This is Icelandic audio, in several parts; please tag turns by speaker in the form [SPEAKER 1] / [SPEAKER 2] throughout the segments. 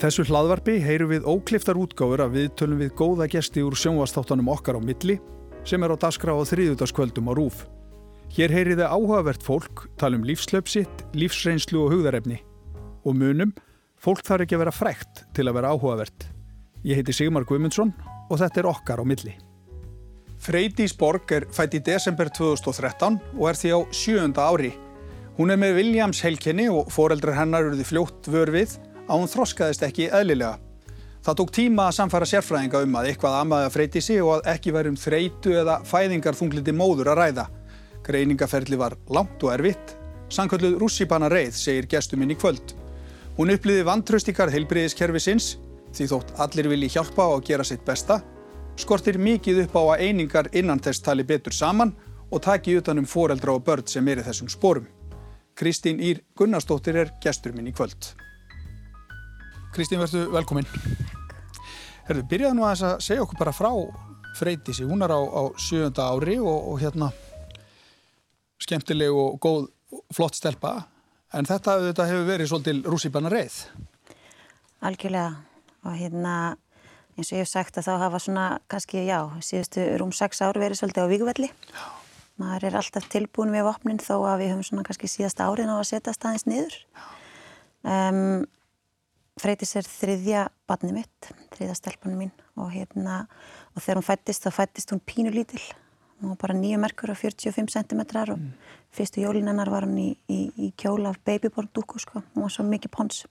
[SPEAKER 1] þessu hlaðvarpi heyrum við ókliftar útgáfur að við tölum við góða gesti úr sjónvastáttanum okkar á milli sem er á daskra á þriðutaskvöldum á Rúf. Hér heyriði áhugavert fólk tala um lífslöpsitt, lífsreynslu og hugðarefni. Og munum, fólk þarf ekki að vera frækt til að vera áhugavert. Ég heiti Sigmar Guimundsson og þetta er okkar á milli. Freydís Borg er fætt í desember 2013 og er því á sjönda ári. Hún er með Williams helkenni og foreldrar hennar eruði fljótt vör við að hún þroskaðist ekki eðlilega. Það tók tíma að samfara sérfræðinga um að eitthvað amaði að freyti sig og að ekki væri um þreitu eða fæðingarþungliti móður að ræða. Greiningaferli var langt og erfitt. Sankölluð rússipanna reið, segir gestuminn í kvöld. Hún uppliði vantraustikar heilbriðiskerfi sinns, því þótt allir vilji hjálpa að gera sitt besta, skortir mikið upp á að einingar innan þess tali betur saman og taki utanum foreldra og börn sem er í þessum spórum. Kristín Ír Gunnarsdóttir er gesturminn í kvöld. Kristín, verður velkominn. Herðu, byrjaðu nú að segja okkur bara frá Freytísi. Hún er á, á sjönda ári og, og hérna skemmtileg og góð, flott stelpa. En þetta, þetta hefur verið svolítil rússipanna reið.
[SPEAKER 2] Algjörlega. Og hérna, eins og ég hef sagt að þá hafa svona, kannski, já, síðustu rúm 6 ár verið svolítið á Víguvelli. Já. Maður er alltaf tilbúin við vopnin þó að við höfum svona kannski síðasta árin á að setja staðins niður. Um, Freytis er þriðja barni mitt, þriðja stelpunum mín. Og hérna, og þegar hún fættist þá fættist hún pínu lítil. Hún var bara nýju merkur og 45 cm og mm. fyrstu jólinennar var hún í, í, í kjóla af babyborn dúku sko, hún var svo mikið pons.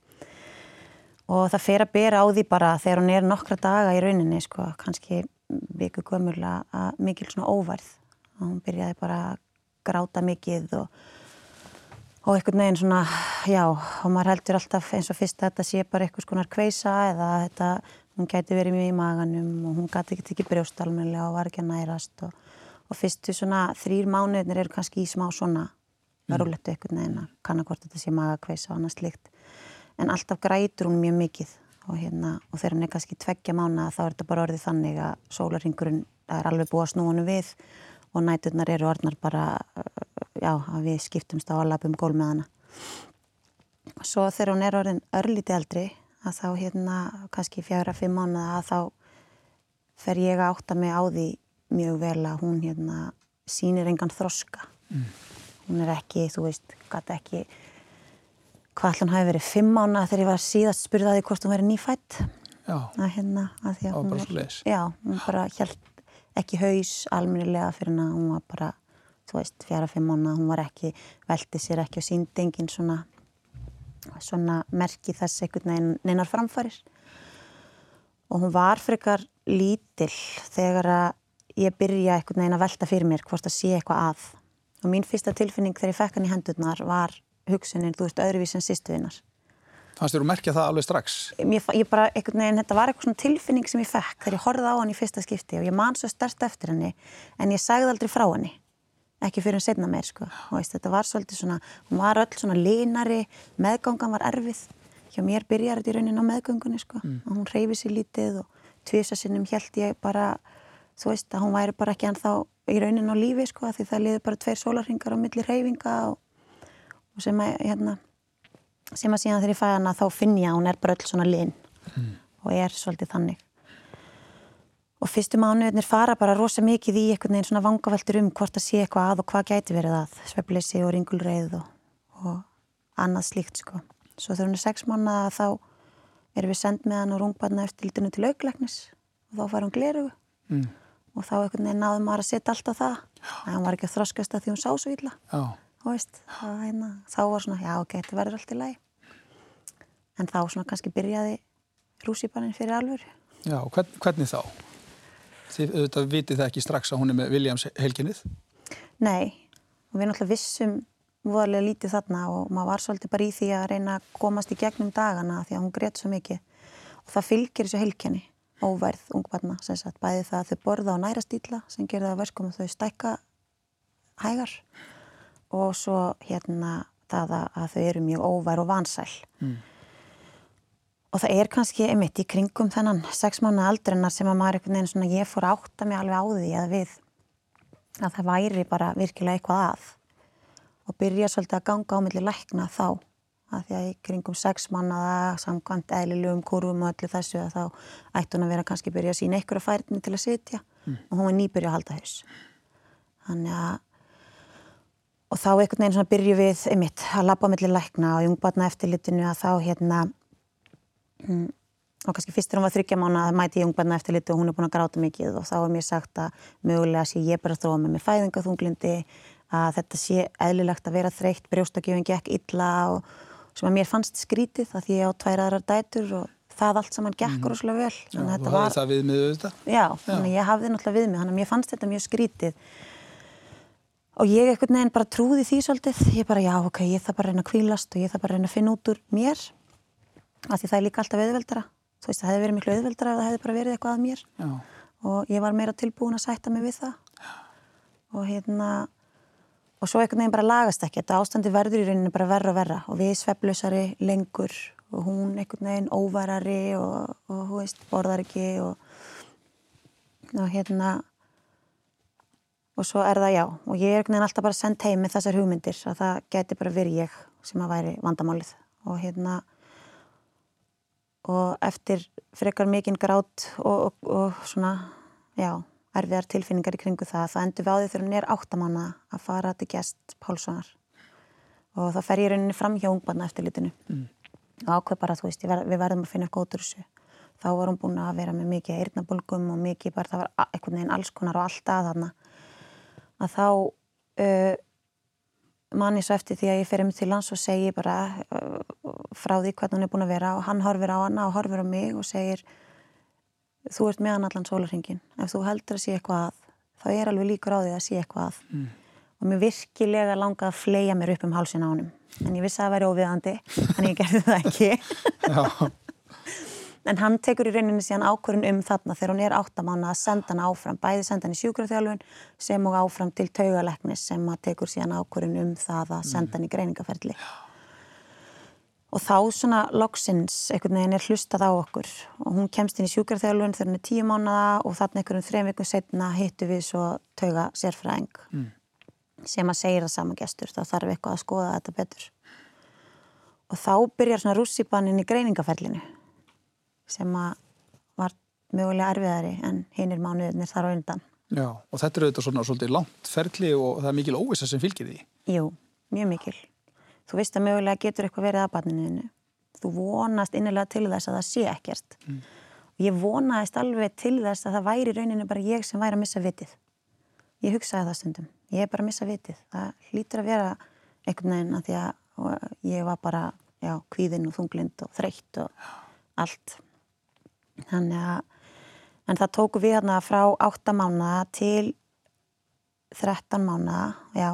[SPEAKER 2] Og það fer að bera á því bara þegar hún er nokkra daga í rauninni sko, kannski viku gömul að mikil svona óvarð og hún byrjaði bara að gráta mikið og og einhvern veginn svona, já, og maður heldur alltaf eins og fyrst að þetta sé bara eitthvað skonar kveisa eða þetta, hún gæti verið mjög í maganum og hún gæti ekki tekið brjóstalmenlega og var ekki að nærast og, og fyrstu svona þrýr mánuðnir eru kannski í smá svona verullettu mm. einhvern veginn að kannakvort þetta sé magakveisa og annað slikt en alltaf grætur hún mjög mikið og hérna, og þegar hún er kannski tveggja mánu þá er þetta bara orðið þannig að sólarringurinn er alveg búið að snúinu við og næturnar eru orðnar bara já, að við skiptumst á að lapum gól með hana. Svo þegar hún er orðin örlíti eldri, að þá hérna kannski fjara, fimm mánuða, að þá fer ég að átta mig á því mjög vel að hún hérna sínir engan þroska. Mm. Hún er ekki, þú veist, gæti ekki hvað hann hafi verið fimm mánuða þegar ég var síðast spurðaði hvort hún verið nýfætt.
[SPEAKER 1] Já,
[SPEAKER 2] að hérna, að
[SPEAKER 1] að hún var,
[SPEAKER 2] já, hún bara held ekki haus alminnilega fyrir hann að hún var bara þú veist, fjara-fimm mánu, hún var ekki, velti sér ekki og síndi engin svona, svona merki þess veginn neinar framfarir. Og hún var frekar lítill þegar að ég byrja einhvern veginn að velta fyrir mér hvort að sé eitthvað að. Og mín fyrsta tilfinning þegar ég fekk hann í hendurnar var hugsunin, þú veist, öðruvís en sýstuðinnar.
[SPEAKER 1] Fannst þér að merkja það alveg strax?
[SPEAKER 2] Ég, ég bara, einhvern veginn, þetta var eitthvað svona tilfinning sem ég fekk þegar ég horfði á hann í fyrsta skipti og ég man svo stert eftir henni en ég sagði aldrei frá henni ekki fyrir en setna meir sko veist, þetta var svolítið svona, hún var öll svona línari, meðgangan var erfið hjá mér byrjar þetta í raunin á meðgangunni sko mm. hún reyfi sér lítið og tvisa sinnum held ég bara þú veist að hún væri bara ekki ennþá í raunin á lífi sko því það liður bara tveir sólarhingar á milli reyfinga og, og sem að hérna sem að síðan þegar ég fæ hana þá finn ég að hún er bara öll svona lín mm. og er svolítið þannig og fyrstu mánuðinir fara bara rosa mikið í einhvern veginn svona vangaveltur um hvort að sé eitthvað að og hvað gæti verið að sveppleysi og ringulreið og, og annað slíkt sko. Svo þegar hún er sex mánuða þá erum við sendt með hann og rungbarna eftir lítinu til auglegnis og þá fær hún glerugu mm. og þá einhvern veginn náðum maður að setja allt á það en hann var ekki að þroskast að því hún sá svo illa og veist, það, hérna, þá var svona já ok, þetta verður allt í lagi en þá svona kannski byrjaði rússipannin fyrir alvör
[SPEAKER 1] Já, hvern, hvernig þá? Þið auðvitað vitið það ekki strax að hún er með Williams helginnið?
[SPEAKER 2] Nei, og við náttúrulega vissum voðalega lítið þarna og maður var svolítið bara í því að reyna að komast í gegnum dagana því að hún greiðt svo mikið og það fylgir þessu helginni óverð ungbarna, sem sagt, bæði það að þau borða á næra stíla sem gerða að verskum að þau stækka hægar og svo hérna það að þau eru mjög óverð og vansæl mm. Og það er kannski einmitt í kringum þennan sex mánu aldrinnar sem að maður einhvern veginn svona ég fór átta mig alveg á því að við að það væri bara virkilega eitthvað að. Og byrja svolítið að ganga á milli lækna þá að því að í kringum sex mannaða samkvæmt eðlilegum kurvum og öllu þessu að þá ætti hún að vera kannski byrja að sína einhverja færni til að sitja. Mm. og hún var nýbyrja að halda haus. Þannig að og þá einhvern veginn svona byrju við einmitt að labba mellir lækna og jungbarna eftirlitinu að þá hérna mm, og kannski fyrst þegar hún var þryggja mánu að mæti jungbarna eftirlitu og hún er búin að gráta mikið og þá er mér sagt að mögulega sé ég bara að þróa með mig fæðingaþunglindi að þetta sé eðlilegt að vera þreytt brjóstakjöfing gekk illa og sem að mér fannst skrítið að því ég á tvær aðrar dætur og það allt saman gekk mm. rosalega vel.
[SPEAKER 1] Já, þú hafði það við mig auðvitað
[SPEAKER 2] Já, þannig ég hafði náttúrulega við mig þannig að mér fannst þetta mjög skrítið. Og ég ekkert nefn bara trúði því svolítið. Ég bara já ok, ég það bara reyna að kvílast og ég það bara reyna að finna út úr mér af því það er líka alltaf auðveldara. Þú veist það hefði verið miklu auðveldara ef það hefði bara verið eitthvað að mér. Já. og ég var meira tilbúin að sætta mig við það. Og hérna og svo ekkert nefn bara lagast ekki. Þetta ástandi verður í rauninu bara verra og verra. Og við sveflausari lengur og hún ekkert nefn óvarari og, og hú veist borðar ekki og, og hérna og svo er það já. Og ég er einhvern veginn alltaf bara sendt heim með þessar hugmyndir að það geti bara verið ég sem að væri vandamálið. Og hérna og eftir frekar mikinn grátt og, og, og svona já, erfiðar tilfinningar í kringu það það endur við á því þegar hún er áttamanna að fara til gæst Pálssonar. Og þá fer ég rauninni fram hjá ungbarna eftir litinu mm. og ákveð bara þú veist ver, við verðum að finna góður þessu. Þá var hún búin að vera með mikið eirnabölgum og mikið bara það var einhvern veginn alls konar og alltaf þarna. Að þá uh, manni svo eftir því að ég fer um til hans og segi bara uh, frá því hvernig hann er búin að vera og hann horfir á hana og horfir á mig og segir þú ert með hann allan sólarhingin ef þú heldur að sé eitthvað að þá er alveg líkur á því að sé eitthvað að. Mm. og mér virkilega langaði að fleia mér upp um hálsin á hann en ég vissi að það væri óviðandi en ég gerði það ekki en hann tekur í rauninni síðan ákvörðun um þarna þegar hún er áttamána að senda hann áfram, bæði senda hann í sjúkrafþjálfun sem og áfram til taugaleknis sem að tekur síðan ákvörðun um það að senda hann í greiningaferli. Og þá svona loksins einhvern veginn er hlustað á okkur og hún kemst inn í sjúkrafþjálfun þegar hún er tíu mánuða og þarna einhverjum þrejum vikum setna hittu við svo tauga sérfræðing mm. sem að segja það saman gestur, þá þarf eitthvað að skoða þetta betur. Og þá byrjar svona rússipannin í greiningaferlinu sem var mögulega erfiðari en hinn er mánuðinir þar á undan.
[SPEAKER 1] Já, og þetta er auðvitað svona svolítið langt ferli og það er mikil óvisa sem fylgir því.
[SPEAKER 2] Jú, mjög mikil. Þú veist að mögulega getur eitthvað verið að barninu. Þú vonast innilega til þess að það sé ekkert. Mm. Ég vonaðist alveg til þess að það væri rauninu bara ég sem væri að missa vitið. Ég hugsaði það stundum. Ég er bara að missa vitið. Það hlýtur að vera einhvern veginn að því að ég var bara, já, kvíðinn og þunglind og þreytt og allt þannig að en það tóku við hérna frá 8 mánu til 13 mánu já,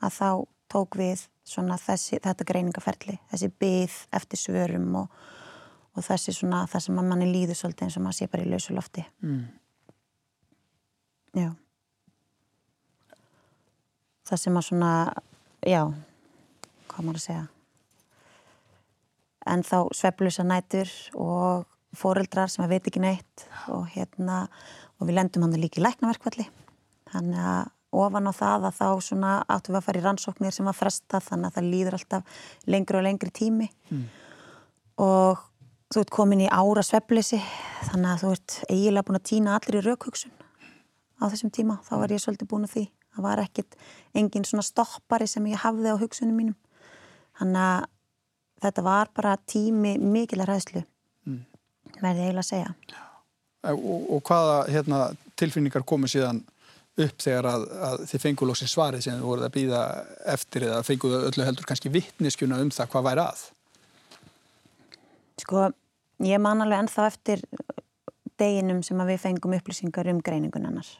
[SPEAKER 2] að þá tók við svona þessi, þetta greiningaferli þessi byð eftir svörum og, og þessi svona það sem að manni líður svolítið eins og maður sé bara í lausu lofti. Mm. já. Það sem að svona já, hvað maður að segja? En þá sveflusa nætur og fóreldrar sem að veit ekki neitt og hérna og við lendum hann líka í læknaverkvalli þannig að ofan á það að þá svona áttum við að fara í rannsóknir sem var frestað þannig að það líður alltaf lengri og lengri tími. Mm. og þú ert komin í ára sveflisi þannig að þú ert eiginlega búin að týna allir í raukhugsun á þessum tíma. Þá var ég svolítið búin að því. Það var ekkit engin svona stoppari sem ég hafði á hugsunum mínum. Þannig að þetta var bara tími mikilar hæðslu verði eiginlega að segja.
[SPEAKER 1] Og, og hvaða hérna, tilfinningar komu síðan upp þegar að, að þið fengu lóksins svarið sem þið voruð að býða eftir eða fenguðu öllu heldur kannski vittneskjuna um það hvað væri að?
[SPEAKER 2] Sko, ég man alveg ennþá eftir deginum sem við fengum upplýsingar um greiningun annars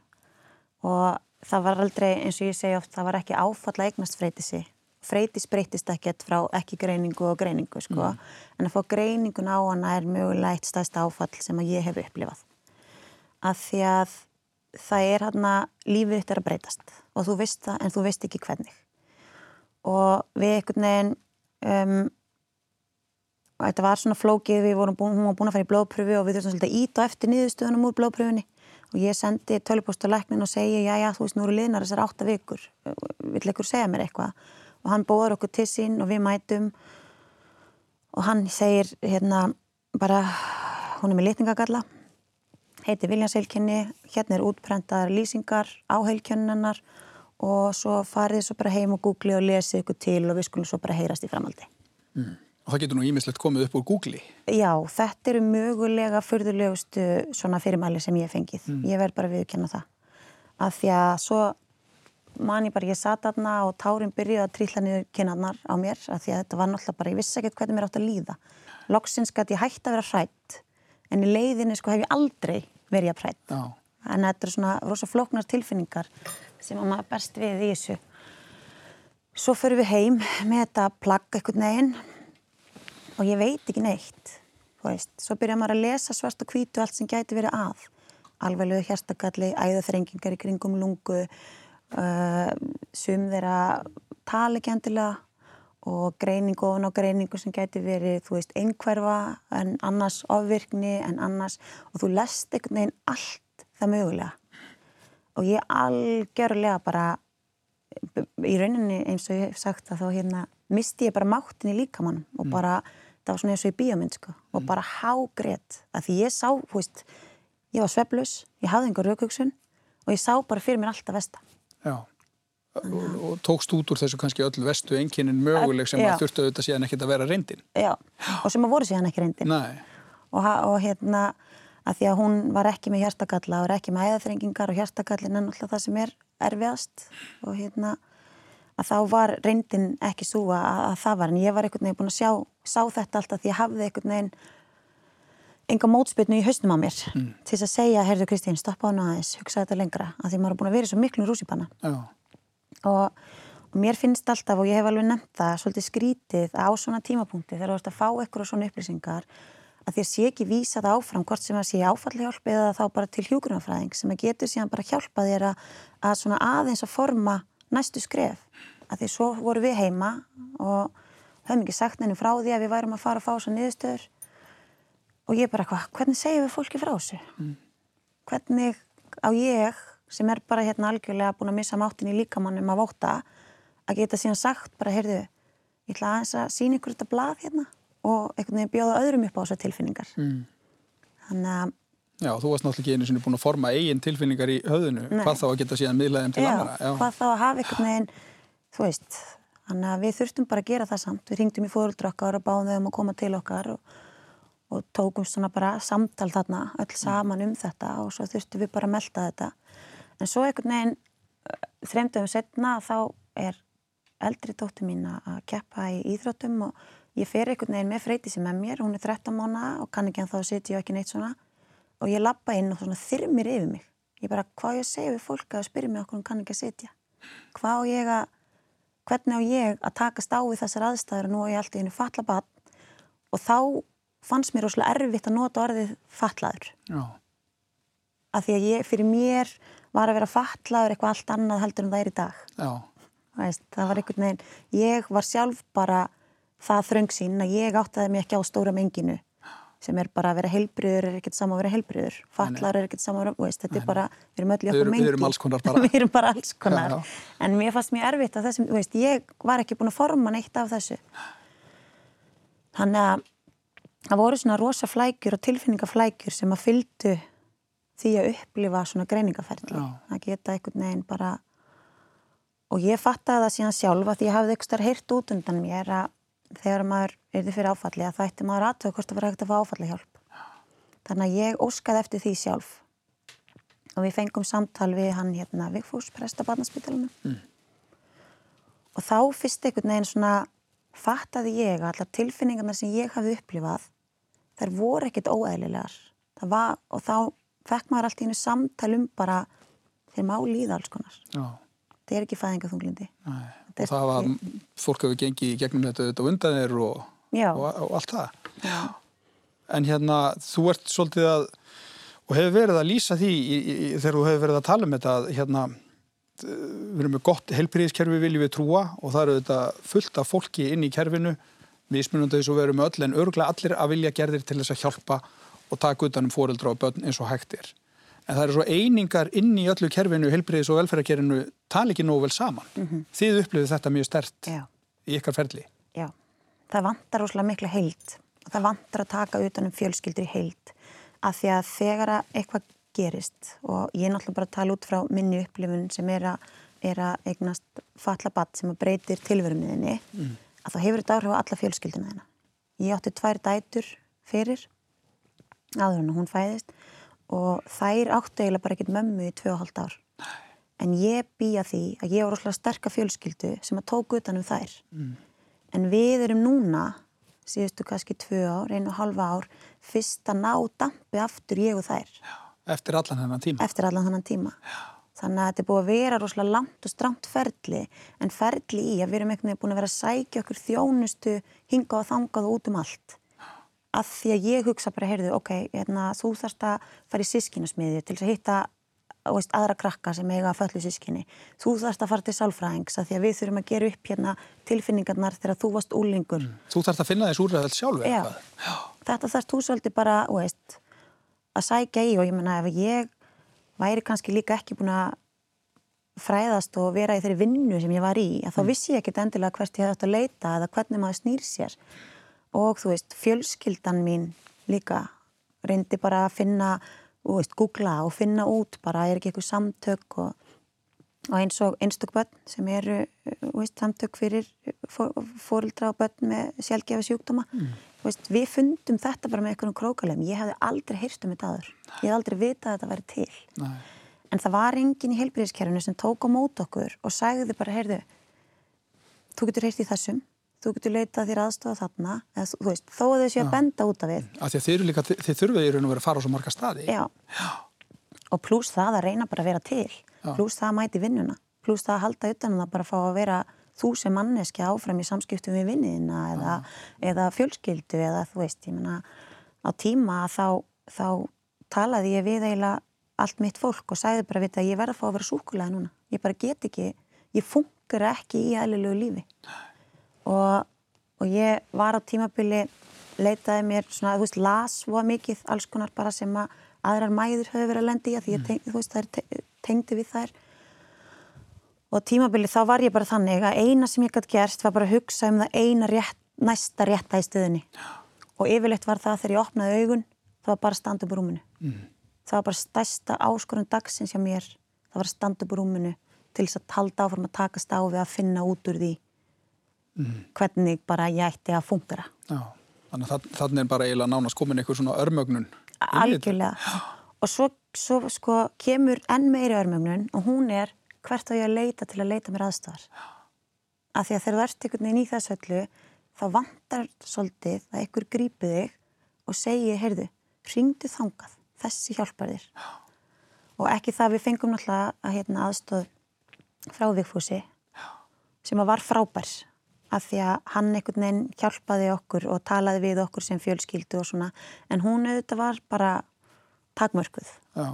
[SPEAKER 2] og það var aldrei, eins og ég segi oft, það var ekki áfalla eignast freytisi freytis breytist ekkert frá ekki greiningu og greiningu sko, mm. en að fá greiningun á hana er mögulega eitt stæðst áfall sem að ég hef upplifað. Að því að það er hérna lífið þetta er að breytast. Og þú veist það en þú veist ekki hvernig. Og við einhvern veginn um, og þetta var svona flókið við vorum búin, hún var búin að fara í blóðpröfu og við þurftum svolítið að íta eftir niðurstöðunum úr blóðpröfunni og ég sendi tölupósta læknin og segi já já þú veist nú eru liðnar þessar átta vikur. Vill ekkur segja mér eitthvað og hann bóðar okkur til sín og við mætum. Og hann segir hérna bara, hún er með litningagalla heiti Viljanseilkenni hérna er útprentaðar lýsingar á heilkjönnunar og svo farið svo bara heim og googli og lesið ykkur til og við skulum svo bara heyrast í framaldi
[SPEAKER 1] mm. Og það getur nú ímislegt komið upp úr googli
[SPEAKER 2] Já, þetta eru mögulega förðulegustu svona fyrirmæli sem ég hef fengið. Mm. ég verð bara viðkjanna það. Af því að svo man ég bara, ég satt aðna og tárin byrjuði að trýlla niður kynarnar á mér af því að þetta var náttúrulega bara, ég vissi ekkert hvernig mér átt að líða loksins gæti ég hægt að vera hrætt en í leiðinni sko hef ég aldrei verið að hrætt
[SPEAKER 1] Já.
[SPEAKER 2] en þetta er svona rosa flóknar tilfinningar sem að maður best við í þessu svo förum við heim með þetta plagg eitthvað neginn og ég veit ekki neitt veist. svo byrjar maður að lesa svart og hvítu allt sem gæti verið að alveglegu hérstakalli, æðaþrengingar í kringum lungu sum þeirra tala ekki endilega og greiningu ofan á greiningu sem gæti verið, þú veist, einhverfa en annars ofvirkni en annars og þú lest einhvern veginn allt það mögulega og ég algjörlega bara í rauninni eins og ég hef sagt að þá hérna misti ég bara máttin í líkamann og mm. bara, það var svona eins og í bíómynd sko, og mm. bara hágrét að því ég sá, þú veist, ég var sveflus ég hafði einhver raukugsun og ég sá bara fyrir mér alltaf vestan
[SPEAKER 1] Já. Og, og tókst út úr þessu kannski öll vestu enginin möguleg sem að þurftu auðvitað síðan ekkert að vera reyndin.
[SPEAKER 2] Já, og sem að voru síðan ekki reyndin. Og, og hérna að því að hún var ekki með hjertakalla og ekki með æðaþrengingar og hjertakallin er náttúrulega það sem er erfiðast. Og hérna að þá var reyndin ekki svo að, að það var. En ég var einhvern veginn búin að sjá sá þetta alltaf því ég hafði einhvern veginn enga mótspilnu í hausnum á mér mm. til þess að segja, herðu Kristín, stoppa á hana aðeins hugsa þetta lengra, að því maður er búin að vera svo miklu rúsipanna og, og mér finnst alltaf, og ég hef alveg nefnt það svolítið skrítið á svona tímapunkti þegar þú ert að fá eitthvað svona upplýsingar að þér sé ekki vísa það áfram hvort sem að sé áfallhjálp eða þá bara til hjúgrunafræðing sem að getur síðan bara hjálpa þér að, að svona aðeins að forma næstu skref. Að því svo voru við heima og höfum ekki sagt nefnum frá því að við værum að fara að fá svo niðurstöður og ég bara, hva, hvernig segjum við fólki frá þessu? Mm. Hvernig á ég sem er bara hérna algjörlega búin að missa máttin í líkamannum að vóta að geta síðan sagt bara, heyrðu, ég ætla aðeins að sína ykkur þetta blað hérna og einhvern veginn bjóða öðrum upp á þessar tilfinningar. Mm. Þannig að
[SPEAKER 1] Já, þú varst náttúrulega ekki einu sinni búin að forma eigin tilfinningar í höfðinu, Nei. hvað þá að geta síðan miðlaðum til andra.
[SPEAKER 2] Já, hvað þá að hafa einhvern veginn, þú veist, þannig að við þurftum bara að gera það samt. Við ringdum í fóröldra okkar og báðum þau um að koma til okkar og, og tókum svona bara samtal þarna öll saman um þetta og svo þurftum við bara að melda þetta. En svo einhvern veginn þremdöfum setna þá er eldri dóttu mín að keppa í íþróttum og ég fer einhvern veginn með freyti sem með mér, hún er 13 mánu og kann ekki en þá sitja ég ekki neitt svona. Og ég lappa inn og svona þyrmir yfir mig. Ég bara, hvað ég segja við fólk að spyrja mig okkur hún kann ekki að sitja? Hvað á ég að, hvernig á ég að takast á við þessar aðstæður og nú er ég alltaf í fallabann og þá fannst mér óslega erfitt að nota orðið fallaður Já. að því að ég, fyrir mér var að vera fatlaður eitthvað allt annað heldur en það er í dag. Veist, það var einhvern veginn ég var sjálf bara það þröngsín að ég áttaði mig ekki á stóra menginu sem er bara að vera heilbriður er ekkert sama að vera heilbriður fatlaður er ekkert sama að vera, veist, þetta er bara við erum öll í okkur mengi
[SPEAKER 1] við erum alls konar bara.
[SPEAKER 2] Við erum bara alls konar. Já, já. en mér fannst mjög erfitt að þessum, veist, ég var ekki búin að forma neitt af þessu. Þannig að það voru svona rosa flækjur og tilfinningaflækjur sem að fyldu því að upplifa svona greiningaferðli að geta einhvern veginn bara og ég fattaði það síðan sjálfa því ég hafði eitthvað heyrt út undan mér að þegar maður er því fyrir áfalli að það ætti maður aðtöða hvort það var ekkert að fá áfalli hjálp þannig að ég óskaði eftir því sjálf. Og við fengum samtal við hann hérna Vigfús, presta barnaspítalunum mm. og þá fyrst einhvern veginn svona fattaði ég að allar tilfinningarna sem ég hafði upplifað þær voru ekkert óæðilegar var, og þá fekk maður allt í hennu samtal um bara þeir má líða alls konar. Það er ekki fæðingaþunglindi
[SPEAKER 1] og það var, fólk hefur gengið í gegnum þetta, þetta undanir og, og, og allt það. Já. en hérna, þú ert svolítið að og hefur verið að lýsa því í, í, þegar þú hefur verið að tala um þetta hérna, við erum með gott helbriðiskerfi viljum við trúa og það eru þetta fullt af fólki inn í kerfinu mismunandi þess að við erum öll en örglega allir að vilja gerðir til þess að hjálpa og taka utanum fóreldra og börn eins og hægt er. En það eru svo einingar inn í öllu kerfinu, helbriðis og velferðarkerfinu tala ekki nógu vel saman. Mm -hmm. Þið upplifið þetta mjög stert Já. í ykkar ferli.
[SPEAKER 2] Já, það vantar rosalega miklu heild og það vantar að taka utanum fjölskyldur í heild af því að þegar að eitthvað gerist og ég er náttúrulega bara að tala út frá minni upplifun sem er að, er að eignast fallabatt sem að breytir tilverumiðinni mm. Að þá hefur þetta áhrif á alla fjölskylduna þeina. Ég átti tvær dætur fyrir áður en hún fæðist og þær áttu eiginlega bara ekkert mömmu í 2,5 ár. En ég býja því að ég var rosalega sterka fjölskyldu sem að tók utanum þær. Mm. En við erum núna, síðustu kannski tvö ár, einu og halva ár, fyrst að ná dampi aftur ég og þær.
[SPEAKER 1] Já, eftir allan hennan tíma.
[SPEAKER 2] Eftir allan hennan tíma. Já. Þannig að þetta er búið að vera rosalega langt og stramt ferli, en ferli í að við erum einhvern veginn búin að vera að sækja okkur þjónustu, hinga og þangað út um allt. Að því að ég hugsa bara, heyrðu, ok, hérna, þú þarfst að fara í sískinasmiðju til að hitta veist, aðra krakka sem eiga að föllu sískinni. Þú þarfst að fara til sálfræðings að því að við þurfum að gera upp hérna tilfinningarnar þegar þú varst úlingur. Mm.
[SPEAKER 1] Þú þarfst að finna þess úrræðal sjálf
[SPEAKER 2] eitthvað. Þetta þarfst þú svolítið bara, veist, að sækja í og ég menna ef ég væri kannski líka ekki búin að fræðast og vera í þeirri vinnu sem ég var í, að þá mm. vissi ég ekkit endilega hvert ég hefði átt að leita eða hvernig maður snýr sér. Og þú veist, fjölskyldan mín líka reyndi bara að finna og veist, googla og finna út bara er ekki eitthvað samtök og, og eins og einstök börn sem eru veist, samtök fyrir fórildra og börn með sjálfgefa sjúkdóma. Mm. veist, við fundum þetta bara með einhvern krókalem ég hef aldrei heyrt um þetta aður ég hef aldrei vitað að þetta væri til. Nei. en það var engin í heilbríðiskerfinu sem tók á mót okkur og sagði bara heyrðu, þú getur heyrt í þessum. Þú getur leitað þér aðstofa þarna. Eða, veist, þó að þau séu að benda út af við.
[SPEAKER 1] Að líka, þeir þurfa í raun og vera að fara á svo marga staði.
[SPEAKER 2] Já. Já. og pluss það að reyna bara að vera til pluss það að mæti vinnuna. Pluss það að halda utan um það bara fá að vera þú sem manneski áfram í samskiptum við vinniðina eða, eða fjölskyldu eða þú veist, ég menna á tíma þá, þá talaði ég við eiginlega allt mitt fólk og sagði bara við að ég verða að fá að vera súkulega núna. Ég bara get ekki, ég funkar ekki í aðlilegu lífi. Og, og ég var á tímabili leitaði mér svona, þú veist, las var mikið alls konar bara sem að aðrar mæður höfðu verið að lendi í að því ég teng, mm. veist, te tengdi við þær og tímabili þá var ég bara þannig að eina sem ég gæti gerst var bara að hugsa um það eina rétt, næsta rétta í stöðinni og yfirleitt var það þegar ég opnaði augun það var bara úr rúmunu mm. það var bara stærsta áskorun dagsins hjá mér það var úr rúmunu til þess að halda áfram að takast á við að finna út úr því mm. hvernig bara ég ætti að fungera.
[SPEAKER 1] Já, þannig að þannig er bara eiginlega nánast komin eitthvað svona örmögnun.
[SPEAKER 2] Algjörlega. Og svo, svo sko, kemur enn meiri örmögnun og hún er hvert á ég að leita til að leita mér aðstæðar. Af því að þegar þú ert einhvern veginn í þessu öllu þá vantar svolítið að einhver grípi þig og segi, heyrðu, ringdu þangað, þessi hjálpar þér. Og ekki það við fengum náttúrulega að hérna, aðstöð frá Vigfúsi sem að var frábærs af því að hann einhvern veginn hjálpaði okkur og talaði við okkur sem fjölskyldu og svona, en hún auðvitað var bara takmörkuð. Já.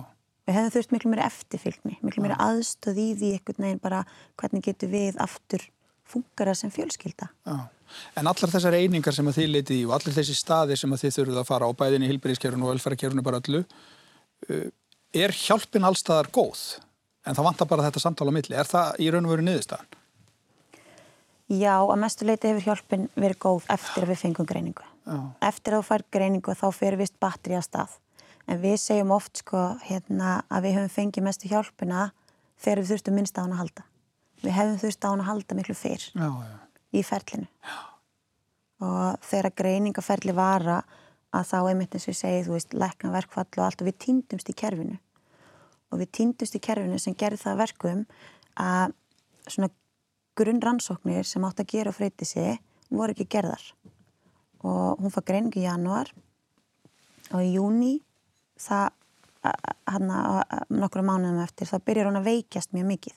[SPEAKER 2] Við hefðum þurft miklu mér eftirfylgni, miklu mér aðstöð í því einhvern veginn bara hvernig getur við aftur fungara sem fjölskylda. Já.
[SPEAKER 1] En allar þessar einingar sem að þið leitið í og allir þessi staði sem að þið þurfuð að fara á bæðinni hilbyrðiskerfunu og velfærakerfunu bara allu, uh, er hjálpin allstaðar góð? En það vantar bara þetta samtala á milli. Er það í raun og veru niðurstaðan?
[SPEAKER 2] Já, að mestuleiti hefur hjálpin verið góð eftir að við fengum greiningu. Já. Eftir að þú fær greiningu þá fyrir vist batteri að stað. En við segjum oft sko hérna að við höfum fengið mestu hjálpina þegar við þurftum minnst á hann að halda. Við hefum þurft á hann að halda miklu fyrr já, já. í ferlinu. Og þegar greiningaferli vara að þá einmitt eins og ég segi, þú veist, lekna verkfall og allt og við týndumst í kerfinu. Og við týndumst í kerfinu sem gerði það verkum að svona grunnrannsóknir sem átt að gera freyti sig voru ekki gerðar og hún fær greiningu í januar og í júni það hann að nokkru mánuðum eftir þá byrjar hún að veikjast mjög mikið.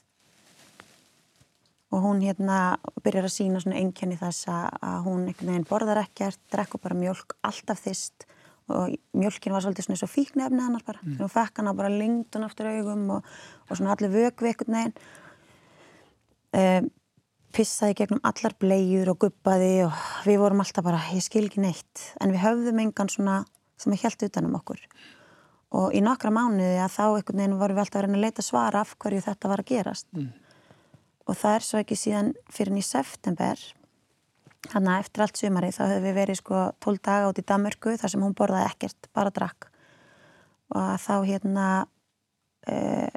[SPEAKER 2] Og hún hérna byrjar að sína svona einkenni þess að hún einhvern veginn borðar ekkert, drekku bara mjölk alltaf þist og mjölkin var svolítið svona og fíknefni hannar bara, mm. hún fekk hana bara lengtun aftur augum og, og svona allir vögvi einhvern veginn. Um, pissaði gegnum allar bleiur og guppaði og við vorum alltaf bara, ég skil ekki neitt. En við höfðum engan svona sem er helt utanum okkur og í nokkra mánuði að þá einhvern veginn vorum við alltaf að reyna að leita svara af hverju þetta var að gerast mm. og það er svo ekki síðan fyrir í september Þannig að eftir allt sumari þá höfum við verið sko 12 daga út í Damörku þar sem hún borðaði ekkert, bara drakk. Og þá hérna uh,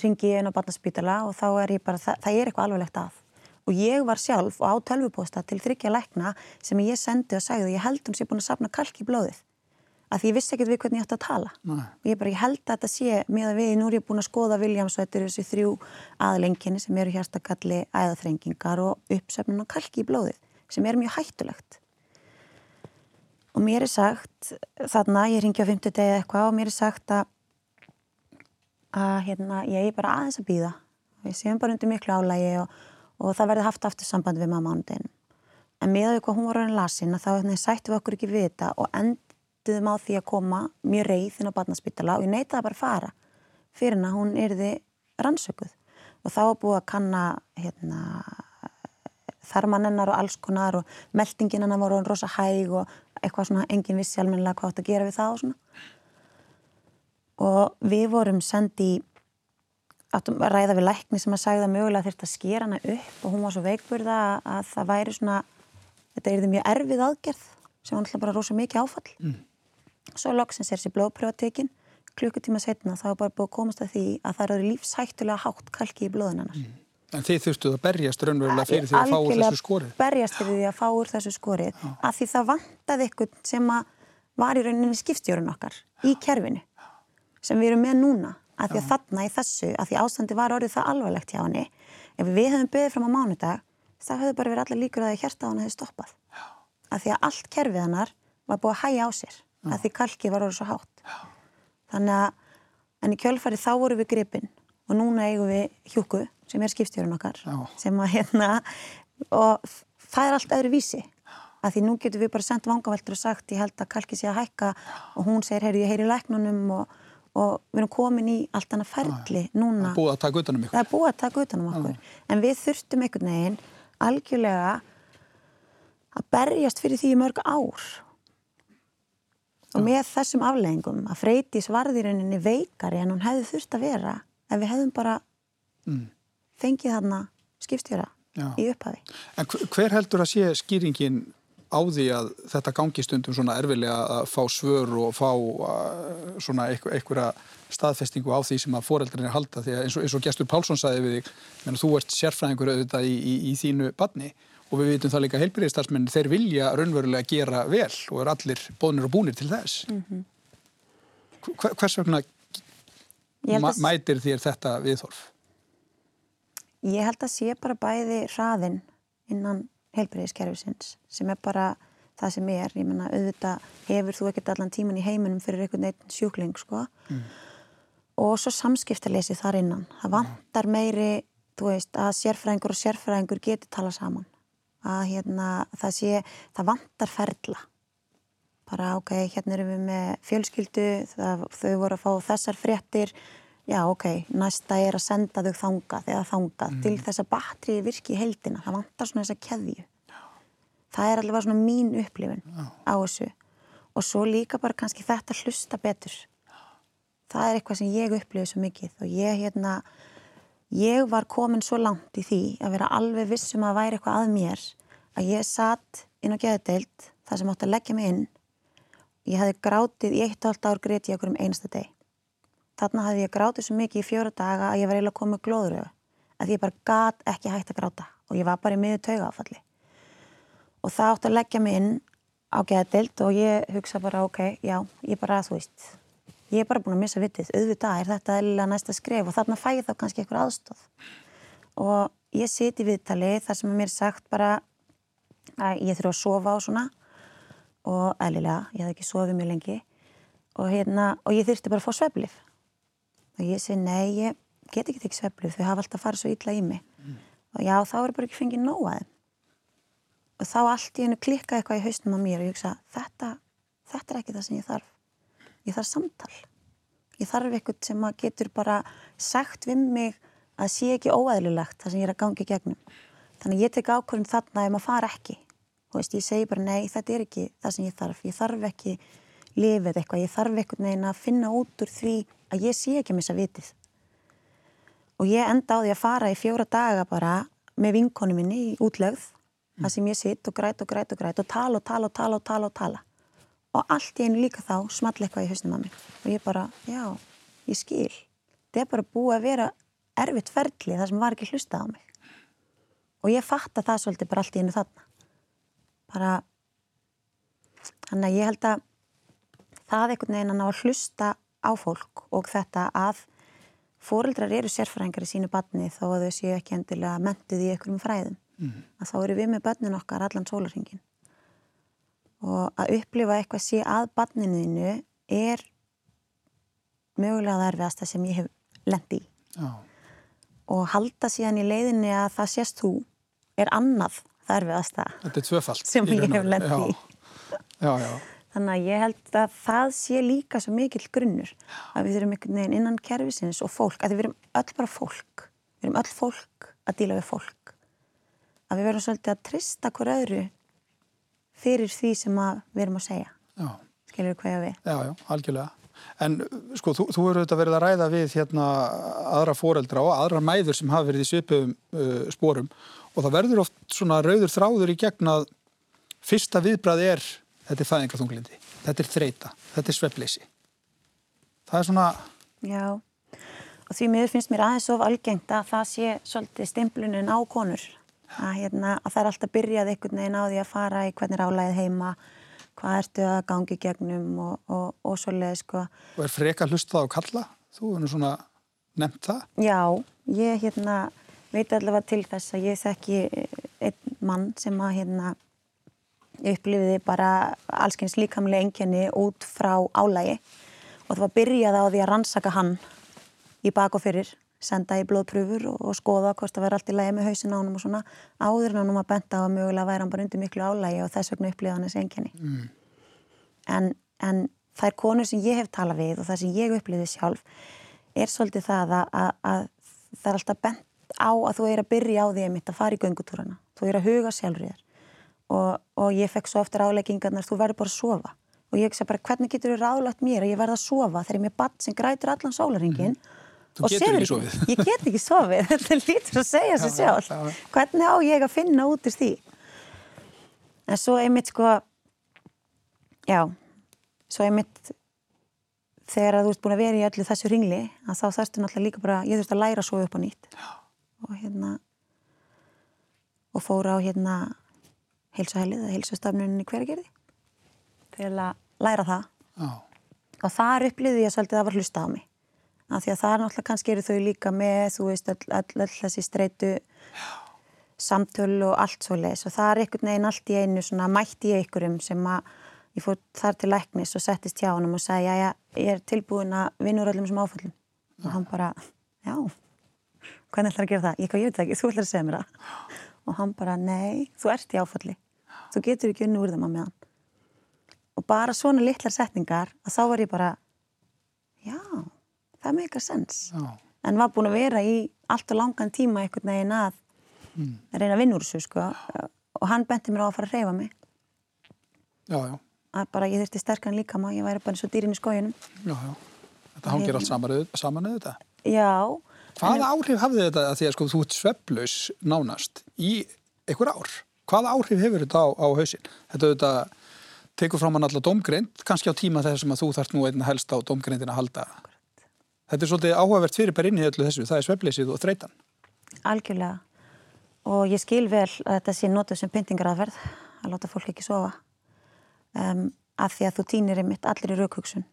[SPEAKER 2] ringi ég inn á barnaspítala og þá er ég bara, það, það er eitthvað alveglegt að. Og ég var sjálf og á tölvuposta til þryggja lækna sem ég sendi og sagði ég held hún sé búin að sapna kalk í blóðið að því ég vissi ekkert við hvernig ég ætti að tala. Nei. ég bara, ég held að þetta sé með að við, nú er ég búin að skoða Williams og þetta eru þessi þrjú aðlenginni sem eru hérstakalli æðaþrengingar og uppsefnun og kalki í blóðið sem er mjög hættulegt. Og mér er sagt þarna, ég ringi á 50 degi eitthvað og mér er sagt að að hérna, ég er bara aðeins að býða við séum bara undir miklu álægi og, og það verði haft aftur samband við mamma ándin en með því enduðum á því að koma mjög reið inn á barnaspítala og ég neytaði bara að fara fyrir henn að hún erði rannsökuð. Og þá var búið að kanna hérna, þarmanennar og alls konar og meldinginanna voru rosa hæg og eitthvað svona engin vissi almennilega hvað átt að gera við það og svona. Og við vorum sendi áttum að ræða við lækni sem að sagða mögulega þurft að skera hana upp og hún var svo veikburða að það væri svona þetta er því mjög erfið aðgerð sem var alltaf bara rosa mikið áfall. Mm. Svo loksins er þessi blóðpröfatekin, klukkutíma setna þá er bara búið að komast að því að það eru lífshættulega hátt kalki í blóðinarnar. Mm.
[SPEAKER 1] En þið þurftuð að berjast raunverulega fyrir því að fá úr þessu skorið?
[SPEAKER 2] Berjast fyrir því að fá úr þessu skorið, Já. að því það vantaði ykkur sem var í rauninni skipstjórun okkar í kerfinu, sem við erum með núna, að því að Já. þarna í þessu, að því ástandi var orðið það alvarlegt hjá henni, ef við hefðum byggðið fram á mánudag, það hefði bara verið allir líkur að hjarta hann hefði stoppað. Að því að allt kerfið hannar var búið að hæja á sér að því kalki var orðið svo hátt. Já. Þannig að, en í kjölfari þá voru við gripin og núna eigum við hjúku sem er skipstjórun okkar, Já. sem að hérna, og það er allt öðru vísi. Að því nú getur við bara sendt vangaveltur og sagt ég held að kalki sé að hækka og hún segir, heyrðu ég heyri læknunum og, og við erum komin í allt annað ferli núna.
[SPEAKER 1] Það er búið að taka utanum ykkur.
[SPEAKER 2] Það er búið að taka utanum okkur. En við þurftum einhvern veginn algjörlega að berjast fyrir því mörg ár og með þessum afleggingum að Freydís varðirinninni veikari en hún hefði þurft að vera ef við hefðum bara mm. fengið þarna skipstjóra Já. í upphafi.
[SPEAKER 1] En hver heldur að sé skýringin á því að þetta gangi stundum svona erfilega að fá svör og fá uh, svona einhverja staðfestingu á því sem að foreldrinni halda því að eins og, eins og Gestur Pálsson saði við þig, menn þú ert sérfræðingur auðvitað í, í, í þínu badni og við vitum það líka heilbyrðistarsmenn þeir vilja raunverulega gera vel og er allir bónir og búnir til þess mm -hmm. hvers vegna mætir þér þetta viðhorf?
[SPEAKER 2] Ég held að sé bara bæði hraðin innan heilbyrðiskerfisins sem er bara það sem er, ég menna auðvitað hefur þú ekkert allan tíman í heiminum fyrir einhvern veginn sjúkling sko mm. og svo samskiptalesi þar innan það vantar meiri, þú veist, að sérfræðingur og sérfræðingur geti tala saman að hérna, það sé, það vantar ferla. Bara ok, hérna erum við með fjölskyldu, það, þau voru að fá þessar fréttir, já ok næsta er að senda þau þangað eða þangað mm. til þess að batri virki í heldina, það vantar svona þessa keðju. Það er alveg svona mín upplifin já. á þessu. Og svo líka bara kannski þetta hlusta betur. Það er eitthvað sem ég upplifið svo mikið og ég hérna ég var komin svo langt í því að vera alveg vissum að væri eitthvað að mér að ég satt inn á geðdeild þar sem átti að leggja mig inn. Ég hefði grátið í eitt og halvt ár greið í okkur um einasta deg þarna hefði ég grátið svo mikið í fjóra daga að ég var eiginlega komið glóðröðu að ég bara gat ekki hægt að gráta og ég var bara í miður tauga áfalli og það átti að leggja mig inn á geðdeild og ég hugsa bara ok, já, ég bara, þú veist ég er bara búin að missa vitið, auðvitað er þetta eða næsta skref og þarna fæ ég þá kannski eitthvað aðstof og ég siti viðtali þar sem er mér sagt bara að ég þurfa að sofa á svona. Og eðlilega, ég hef ekki sofið mjög lengi. Og hérna, og ég þurfti bara að fá sveflif og ég segi nei, ég get ekki tekið sveflif þau hafa alltaf farið svo illa í mig. Mm. og já, þá er bara ekki fengið nóg að þeim. Og þá allt í hennu klikka eitthvað í hausnum á mér og ég hugsa, þetta, þetta er ekki það sem ég þarf ég þarf samtal. Ég þarf eitthvað sem getur bara sagt við mig að sé ekki óæðilegt það sem ég er að gangi gegnum. Þannig ég tek ákvörðum þarna ef maður fara ekki. Og veist, ég segi bara nei þetta er ekki það sem ég þarf. Ég þarf ekki lifið eitthvað. Ég þarf eitthvað neina að finna út úr því að ég sé ekki að missa vitið. Og ég enda á því að fara í fjóra daga bara með vinkonu minni í útlögð það sem ég sitt og græt og græt og græt og tala og tala og tala og tala og tala og allt í einu líka þá small eitthvað í hausnum að mér. Og ég bara, já, ég skil. Þetta er bara búið að vera erfitt ferli þar sem var ekki hlustað á mig. Og ég fatt að það svolítið bara allt í einu þarna. Bara þannig að ég held að það einhvern veginn að ná að hlusta á fólk og þetta að fóreldrar eru sérfræðingar í sínu batni þó að þau séu ekki endilega mentuð í einhverjum fræðum. Mm. að þá eru við með batnin okkar allan sólarhingin og að upplifa eitthvað sé að batninuðinu er mögulega það erfiðasta sem ég hef lendi í. Já. og halda síðan í leiðinni að það sést þú er annað það erfiðasta
[SPEAKER 1] er
[SPEAKER 2] sem ég hef lendi í.
[SPEAKER 1] Já, já
[SPEAKER 2] Þannig að ég held að það sé líka svo mikill grunnur að við erum einhvern veginn innan kervisins og fólk, að við erum öll bara fólk, við erum öll fólk að díla við fólk. Að við verum svolítið að trista hver öðru fyrir því sem við erum að segja. Já. Skilur við hvað ég við?
[SPEAKER 1] Já, já, algjörlega. En sko, þú, þú eru auðvitað verið að ræða við hérna aðra foreldra og aðra mæður sem hafa verið í svipum uh, spórum og það verður oft svona rauður þráður í gegn að fyrsta viðbrað er þetta er fæðingarþunglindi, þetta er þreita, þetta er sveppleysi. Það er svona...
[SPEAKER 2] Já, og því miður finnst mér aðeins of algengt að það sé svolítið stimplunin á konur. Að, hérna, að það er alltaf byrjað einhvern veginn á því að fara í hvernig rálaðið heima, hvað ertu að gangi gegnum og, og, og svolítið sko.
[SPEAKER 1] Og er freka hlustað á kalla? Þú er nú svona nefnt það?
[SPEAKER 2] Já, ég hérna, veit allavega til þess að ég þekki einn mann sem að hérna upplifiði bara allskyns líkamlega engjani út frá álægi og það var byrjað á því að rannsaka hann í bak og fyrir, senda í blóðpröfur og, og skoða hvort það verði allt í lægi með hausin á hann og svona áður en hann var bent á að mögulega væri hann bara undir miklu álægi og þess vegna upplifiði hann þessi engjani. Mm. En, en er konur sem ég hef talað við og það sem ég upplifiði sjálf er svolítið það að, að, að það er alltaf bent á að þú er að byrja á því að mitt að fara í göngutúrana, þú er að huga sjálfriðar og, og ég fekk svo ofta ráleggingarnar þú verður bara að sofa og ég ekki bara hvernig getur þú ráðlagt mér að ég verða að sofa þegar ég er með badd sem grætur allan sólaringin mm.
[SPEAKER 1] Þú getur ekki sofið.
[SPEAKER 2] Ég get ekki sofið, þetta lítur að segja sér sjálf já, já. hvernig á ég að finna út í því? En svo einmitt sko já svo einmitt þegar að þú ert búin að vera í öllu þessu ringli að þá þarfstu náttúrulega líka bara ég þurfti að læra að sofa upp á nýtt. Já. og hérna og fóra á hérna heilsuhælið eða heilsustafnuninni hverjargerði til að læra það. Oh. og þar upplýði ég svolítið að það var hlusta á mig af því að það er náttúrulega kannski eru þau líka með þú veist all, all, all þessi streitu samtölu og allt svo leiðis og það er einhvern veginn allt í einu svona mætt í einhverjum sem að ég fór þar til læknis og settist hjá hann og sagði já já ég er tilbúin að vinna úr öllum sem áföllum. Og hann bara já hvernig ætlar að gera það? Ég, ég veit ekki, þú ætlar að segja mér það. Og hann bara nei, þú ert í áfalli. Þú getur ekki unni úr þeim á meðan. Og bara svona litlar setningar að þá var ég bara já, það meikar sens já. en var búin að vera í allt og langan tíma einhvern veginn að mm. reyna að vinna úr þessu sko og hann benti mér á að fara að reyfa mig
[SPEAKER 1] já, já
[SPEAKER 2] að bara ég þurfti sterkan líka maður, ég væri bara eins og dýrin í skójunum
[SPEAKER 1] Já, já, þetta hangir allt saman, saman eða þetta
[SPEAKER 2] Já
[SPEAKER 1] Hvaða áhrif hafði þetta að því að sko þú ert svepplaus nánast í einhver ár? hvaða áhrif hefur þetta á, á hausin? Þetta auðvitað tekur fram hann alltaf domgreind, kannski á tíma þess að þú þarf nú einna helst á domgreindin að halda. Þetta er svolítið áhugavert fyrir bara inn í öllu þessu, það er svefleysið og þreytan.
[SPEAKER 2] Algjörlega. Og ég skil vel að þetta sé notuð sem pyntingaraðverð að láta fólk ekki sofa. Um, af því að þú týnir einmitt allir í raukvöksun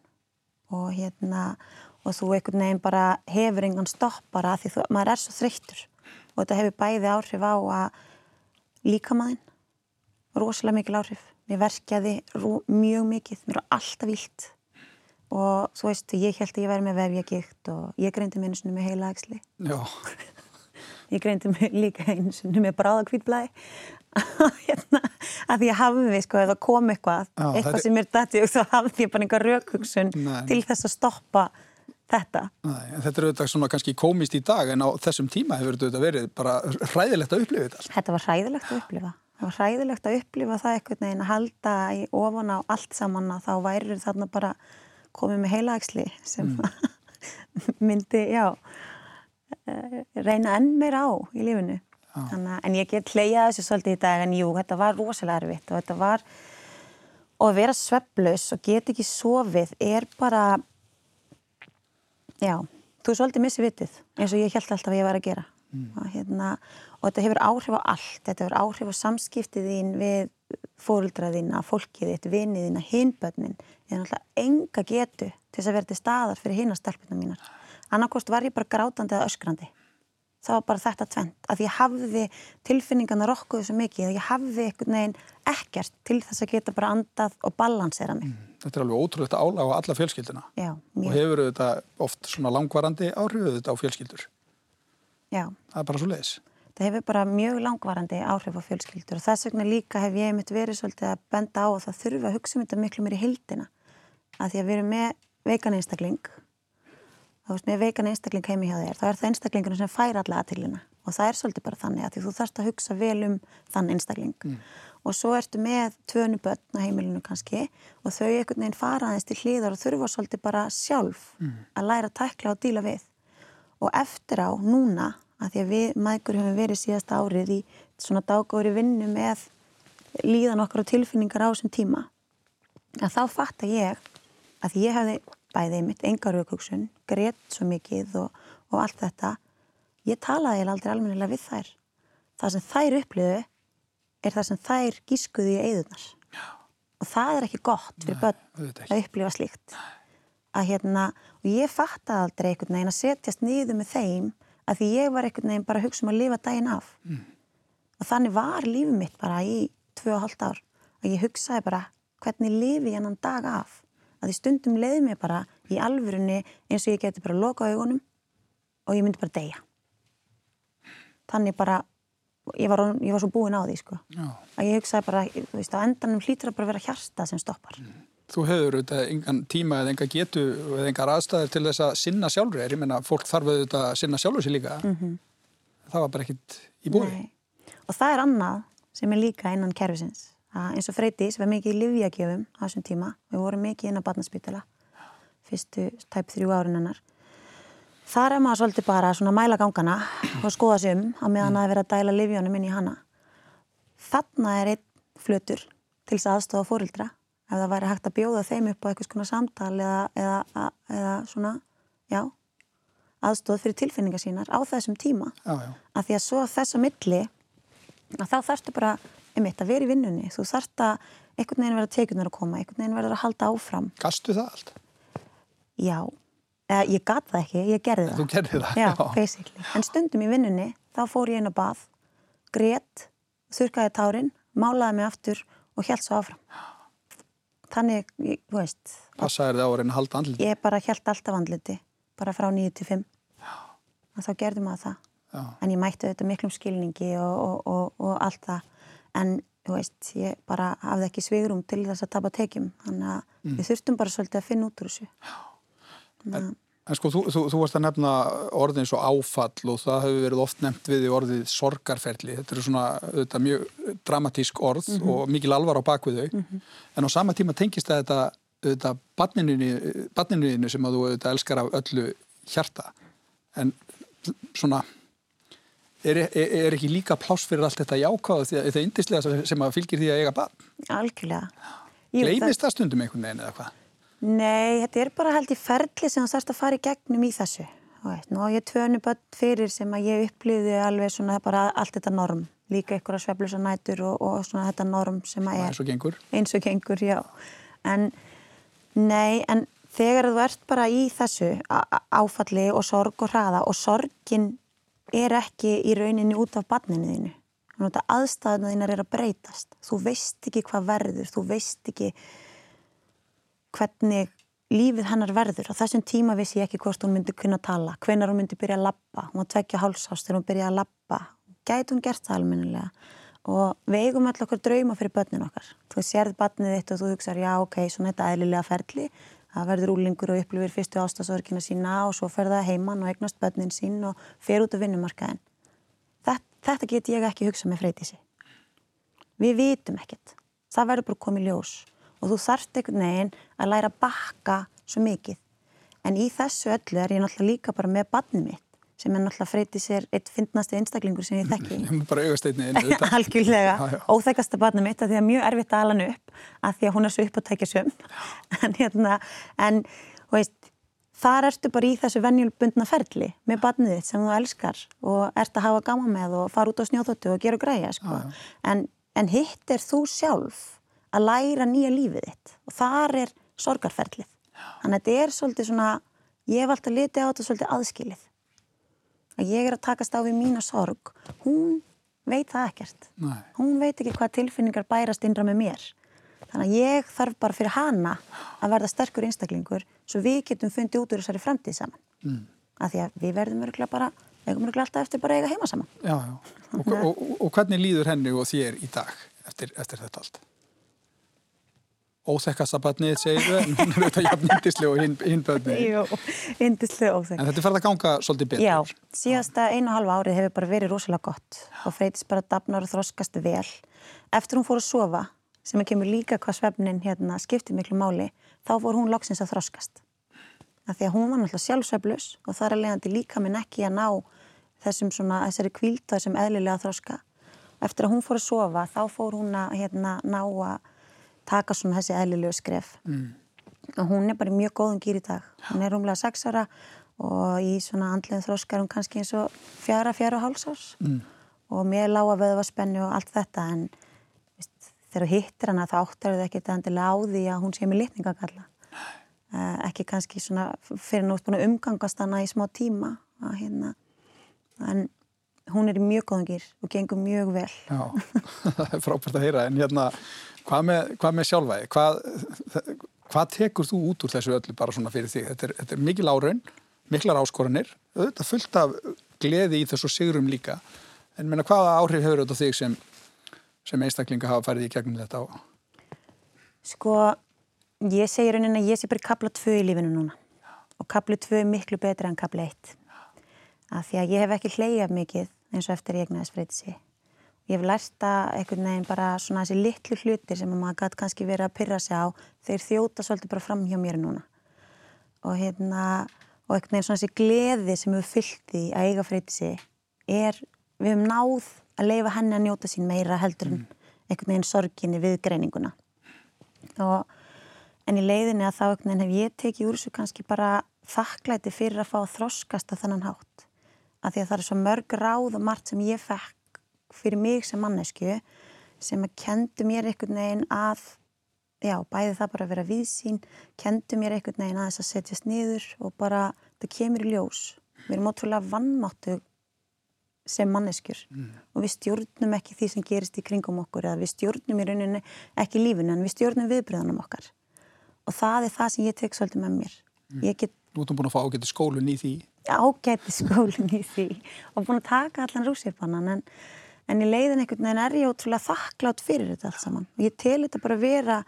[SPEAKER 2] og hérna og þú einhvern veginn bara hefur engan stoppara af því þú, maður er svo þreyttur. Og þetta hefur bæði áhrif á að líkamæðin rosalega mikil áhrif. Mér verkjaði mjög mikið. Mér var alltaf vilt og þú veist, ég held að ég væri með vefjagikt og ég greindi mér eins og með heila ægsli ég greindi mér líka eins og með bráðakvítblæði hérna, að ég hafði sko, eða kom eitthvað Já, eitthvað er... sem mér dætti og þá hafði ég bara einhver raukugsun til þess að stoppa þetta.
[SPEAKER 1] Nei, þetta er auðvitað svona kannski komist í dag en á þessum tíma hefur þetta verið bara hræðilegt að upplifa þetta.
[SPEAKER 2] Þetta var hræðilegt að upplifa. Það var hræðilegt að upplifa það eitthvað neginn að halda í ofan á allt saman að þá væri þarna bara komið með heilagsli sem mm. myndi, já, eh, reyna enn meira á í lífinu. Þannig, en ég get hleyjað þessu svolítið í dag en jú, þetta var rosalega erfitt og þetta var og að vera sveflaus og get ekki sofið er bara já, þú svolítið missi vitið eins og ég held alltaf að ég var að gera mm. og, hérna, og þetta hefur áhrif á allt þetta hefur áhrif á samskiptið þín við fóruldraðina, fólkið þitt viniðina, hinbönnin ég er náttúrulega enga getu til þess að vera til staðar fyrir hinastelpuna mínar annarkost var ég bara grátandi eða öskrandi það var bara þetta tvent að ég hafði tilfinningarna rokkuðu svo mikið að ég hafði einhvern veginn ekkert til þess að geta bara andað og balansera mig. Mm,
[SPEAKER 1] þetta er alveg ótrúlegt álag á alla fjölskylduna
[SPEAKER 2] Já,
[SPEAKER 1] og hefur þetta oft svona langvarandi áhrifuð þetta á fjölskyldur.
[SPEAKER 2] Já.
[SPEAKER 1] Það er bara svo leiðis.
[SPEAKER 2] Það hefur bara mjög langvarandi áhrif á fjölskyldur og þess vegna líka hef ég mitt verið svolítið að benda á að það þurfa að hugsa um þetta miklu mér í hildina að því að við erum með veikan einstakling þá veist, með veikan einstakling heimi hjá þér, þá er það einstaklingunum sem fær alla aðtilina og það er svolítið bara þannig að því þú þarfst að hugsa vel um þann einstakling mm. og svo ertu með tvönu börn á heimilinu kannski og þau einhvern veginn faraðist til hlýðar og þurfa svolítið bara sjálf mm. að læra að tækla og díla við og eftir á núna að því að við mækur hefum verið síðasta árið í svona daggóri vinnu með líðan okkar og tilfinningar á þessum tíma að þá fatta ég að ég hefði bæðið mitt engar aukvöksun, greitt svo mikið og, og allt þetta. Ég talaði aldrei almennilega við þær. Það sem þær uppliðu er það sem þær gískuðu í eigðunar. Og það er ekki gott fyrir börn að upplifa slíkt. Að hérna, og ég fattaði aldrei einhvern veginn að setjast niður með þeim að því ég var einhvern veginn bara að hugsa um að lifa daginn af. Mm. Og þannig var lífið mitt bara í tvö og hálft ár. Og ég hugsaði bara hvernig lifi ég annan dag af að því stundum leiði mig bara í alvörunni eins og ég geti bara loka augunum og ég myndi bara deyja. Þannig bara, ég var, ég var svo búin á því sko. Já. Að ég hugsaði bara, þú veist, á endanum hlýtur að bara vera hjarta sem stoppar. Mm.
[SPEAKER 1] Þú hefur auðvitað engan tíma eða enga getu eða engar aðstæðir til þess að sinna sjálfur er. Ég menna, fólk þarf auðvitað að sinna sjálfur sér líka. Mm -hmm. Það var bara ekkit í búi.
[SPEAKER 2] Og það er annað sem er líka innan kervisins eins og Freydís var mikið í livjagjöfum á þessum tíma, við vorum mikið inn á barnaspítala fyrstu tæp þrjú árin hennar þar er maður svolítið bara svona mæla gangana og skoða sig um á meðan að vera að dæla livjónum inn í hana þarna er einn flutur til þess aðstofa fórildra ef það væri hægt að bjóða þeim upp á eitthvað svona samtal eða, eða, eða svona já, aðstof fyrir tilfinningar sínar á þessum tíma já, já. að því að svo þess að milli að þá þarfstu bara einmitt að vera í vinnunni, þú þarft að einhvern veginn verður teikunar að koma, einhvern veginn verður að halda áfram.
[SPEAKER 1] Gastu það allt?
[SPEAKER 2] Já, eh, ég gat það ekki, ég gerði það.
[SPEAKER 1] Þú gerði það?
[SPEAKER 2] Já, já, basically. En stundum í vinnunni, þá fór ég inn á bað, greitt, þurkaði tárin, málaði mig aftur og held svo áfram. Þannig, þú veist.
[SPEAKER 1] Passaði þið á að reyna að halda andliti?
[SPEAKER 2] Ég bara held alltaf andliti, bara frá 9-5. Þá gerði maður það. Já. En ég mætti þetta miklum skilningi og, og, og, og allt það en þú veist, ég bara hafði ekki svigrum til þess að tapa tekjum þannig að mm. við þurftum bara svolítið að finna út úr þessu
[SPEAKER 1] En, en sko, þú, þú, þú varst að nefna orðin svo áfall og það hefur verið oft nefnt við í orðið sorgarferli þetta eru svona þetta, mjög dramatísk orð mm -hmm. og mikil alvar á bakvið þau mm -hmm. en á sama tíma tengist það þetta, þetta badninuðinu sem að þú þetta, elskar af öllu hjarta en svona er, er, er ekki líka pláss fyrir allt þetta að þetta er indislega sem að fylgir því að eiga barn?
[SPEAKER 2] Algjörlega.
[SPEAKER 1] Gleimist það stundum einhvern veginn eða hvað?
[SPEAKER 2] Nei, þetta er bara held í ferli sem það þarfst að fara í gegnum í þessu. Nú ég tvönu börn fyrir sem að ég upplýði alveg svona bara allt þetta norm. Líka ykkur að sveflusa nætur og, og svona þetta norm sem að er.
[SPEAKER 1] Eins og gengur.
[SPEAKER 2] Eins og gengur, já. En nei, en þegar þú ert bara í þessu áfalli og sorg og hraða og sorgin er ekki í rauninni út af barninu þínu. Þannig að aðstæðuna þínar er að breytast. Þú veist ekki hvað verður, þú veist ekki hvernig lífið hennar verður. Á þessum tíma vissi ég ekki hvort hún myndi kunna tala, hvenar hún myndi byrja að lappa. Hún var tveggja hálsást þegar hún byrjaði að lappa. Gæti hún gert það almennilega. Og við eigum alltaf okkur drauma fyrir börnin okkar. Þú sérð barnið þitt og þú hugsaður, já ok, svona þetta eðlilega ferli það verður úlingur og upplifir fyrstu ástafsörkina sína og svo fer það heimann og eignast bönnin sín og fer út af vinnumarkaðin. Þetta, þetta get ég ekki hugsað með freytísi. Við vitum ekkert. Það verður bara komið ljós og þú þarft einhvern veginn að læra að bakka svo mikið. En í þessu öllu er ég náttúrulega líka bara með bannið mitt sem er náttúrulega freytið sér eitt fyndnasti einstaklingur sem ég þekki.
[SPEAKER 1] Bara augast einni einu.
[SPEAKER 2] Algjörlega, óþægasta barnum mitt að því að mjög erfitt að ala hann upp að því að hún er svo upp að tækja söm. en hérna, en, veist, þar ertu bara í þessu venjulbundna ferli með barnið þitt sem þú elskar og ert að hafa gama með og fara út á snjóþóttu og gera græja, sko. En, en hitt er þú sjálf að læra nýja lífið þitt og þar er sorgarferlið. Þannig að þetta er svolítið svona, ég hef alltaf litið á þetta svolítið aðskilið að ég er að takast á við mína sorg hún veit það ekkert Nei. hún veit ekki hvað tilfinningar bærast innra með mér þannig að ég þarf bara fyrir hana að verða sterkur einstaklingur svo við getum fundið út úr þessari framtíð saman mm. af því að við verðum öruglega bara eigum öruglega alltaf eftir bara eiga heima saman
[SPEAKER 1] já, já. Og, og, og, og hvernig líður henni og þér í dag eftir, eftir þetta allt? Óþekkast að batnið segir en hún er auðvitað jafn indislega og hinn hin bönnið.
[SPEAKER 2] Jú, indislega óþekk.
[SPEAKER 1] En þetta er farið að ganga svolítið betur.
[SPEAKER 2] Já, síðasta einu og halva árið hefur bara verið rosalega gott og freytist bara dafnar og þroskast vel. Eftir hún fór að sofa, sem er kemur líka hvað svefnin hérna skiptir miklu máli, þá fór hún loksins að þroskast. Af því að hún var náttúrulega sjálfsveflus og þar er leiðandi líka minn ekki að ná þessum svona, þessari kvíltað sem eðlilega þroska. Eftir að hún fór að sofa, þá fór hún að hérna, ná að taka svona þessi eðlilegu skref. Mm. og hún er bara mjög góðum gýr í dag. Hún er rúmlega 6 ára og í svona andlega þróskar hún kannski eins og fjara, fjara og hálsás mm. og mér lága vöðvaspennu og allt þetta en veist, þegar þú hittir hana þá áttar þau ekkert endilega á því að hún sé með litningakalla. Uh, ekki kannski svona fyrir náttúrulega umgangast hana í smá tíma að hérna. En hún er í mjög góðum gýr og gengur mjög vel.
[SPEAKER 1] Já, það er frábært að heyra en hérna Hvað með, hvað með sjálfæði? Hvað, hvað tekur þú út úr þessu öllu bara svona fyrir því? Þetta er, þetta er mikil áraun, miklar áskoranir, þetta fullt af gleði í þessu sigurum líka. En menna, hvaða áhrif hefur þetta þig sem, sem einstaklinga hafa færið í gegnum þetta á?
[SPEAKER 2] Sko, ég segir raunin að ég sé bara kapla tvö í lífinu núna. Og kaplu tvö er miklu betra en kapla eitt. Af því að ég hef ekki hleyjað mikið eins og eftir ég egnaðis freytið sig Ég hef lært að einhvern veginn bara svona þessi litlu hlutir sem maður gæti kannski verið að pyrra sig á, þeir þjóta svolítið bara fram hjá mér núna. Og hérna, og einhvern veginn svona þessi gleði sem við fyllt í að eiga freytið sig er, við hefum náð að leifa henni að njóta sín meira heldur en einhvern veginn sorginni við greininguna. Og, en í leiðinni að þá einhvern veginn hef ég tekið úr þessu kannski bara þakklæti fyrir að fá að þroskast á þannan hátt. Af því að það er svo mörg ráð og margt sem ég fekk fyrir mig sem mannesku sem að kendu mér einhvern veginn að já, bæði það bara að vera viðsýn kendu mér einhvern veginn að þess að setjast niður og bara, það kemur í ljós. Við erum ótrúlega vannmáttu sem manneskjur mm. og við stjórnum ekki því sem gerist í kringum okkur eða við stjórnum í rauninni ekki lífinu en við stjórnum viðbröðunum okkar. Og það er það sem ég tek svolítið með mér.
[SPEAKER 1] Mm. get... Þú erum búin að fá ágæti skólun í því.
[SPEAKER 2] Ágæti skólun í því. Og búin að taka allan rúsirpannan en en í leiðin einhvern veginn er ég ótrúlega þakklátt fyrir þetta allt saman. Og ég tel þetta bara að vera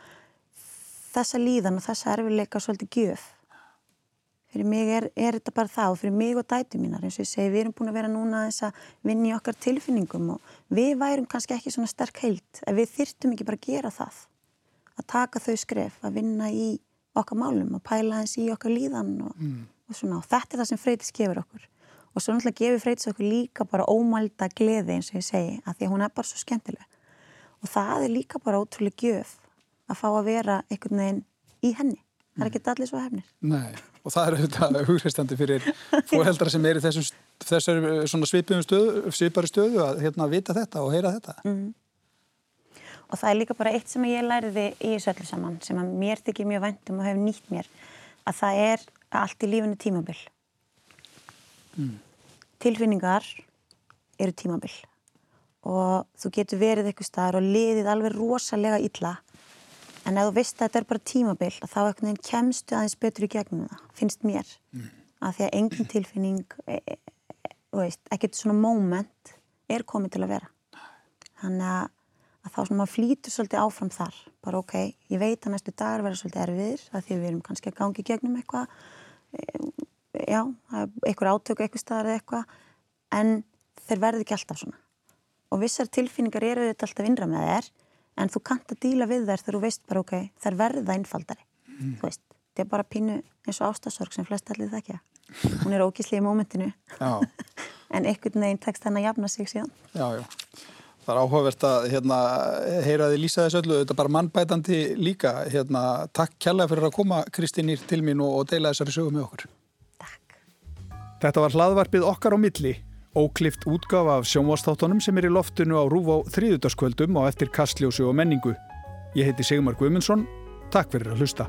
[SPEAKER 2] þessa líðan og þessa erfileika svolítið gjöf. Fyrir mig er, er þetta bara það og fyrir mig og dætu mínar eins og ég segi við erum búin að vera núna þess að vinna í okkar tilfinningum og við værum kannski ekki svona sterk heilt ef við þyrtum ekki bara að gera það. Að taka þau skref, að vinna í okkar málum og pæla eins í okkar líðan og, mm. og svona. Og þetta er það sem freytis gefur okkur og svo náttúrulega gefur Freytis okkur líka bara ómælda gleði eins og ég segi að því að hún er bara svo skemmtileg. Og það er líka bara ótrúlega gjöf að fá að vera einhvern veginn í henni. Það er ekki allir svo hefnir
[SPEAKER 1] Nei, og það er auðvitað hugreistandi fyrir fóreldra sem er í þessum, þessar svipari stöðu, stöðu að hérna, vita þetta og heyra þetta. Mm.
[SPEAKER 2] og það er líka bara eitt sem ég læriði í þessu öllu saman sem að mér þykir mjög vendum og hefur nýtt mér að það er allt í lífinu tímabill mm tilfinningar eru tímabill og þú getur verið eitthvað staðar og liðið alveg rosalega illa. En ef þú veist að þetta er bara tímabill þá ekkert kemstu aðeins betur í gegnum það, finnst mér. Mm. að því að engin tilfinning e, e, e, ekkert svona moment er komið til að vera. Þannig að, að þá svona maður flýtur svolítið áfram þar. Bara ok, ég veit að næstu dagar verður svolítið erfiðir að því við erum kannski að gangi gegnum eitthvað já, einhver átök eitthvað staðar eða eitthvað en þeir verði ekki alltaf svona og vissar tilfinningar eru þetta alltaf innra með þér en þú kannt að díla við þær þegar þú veist bara ok, þær verða einfaldari mm. þú veist, þetta er bara pínu eins og ástasorg sem flest allir það ekki hún er ógísli í mómentinu en einhvern veginn tekst hann að jafna sig síðan.
[SPEAKER 1] Já, já. Það er áhugavert að hérna, heyra þið lýsa þessu öllu, þetta er bara mannbætandi líka. Hérna, takk kjalla fyrir að koma Kristínir til mín og, og deila þessari sögu með okkur. Þetta var hlaðvarpið okkar á milli, óklift útgafa af sjónvastáttunum sem er í loftinu á Rúf á þrýðutaskvöldum og eftir kastljósu og menningu. Ég heiti Sigmar Guimundsson, takk fyrir að hlusta.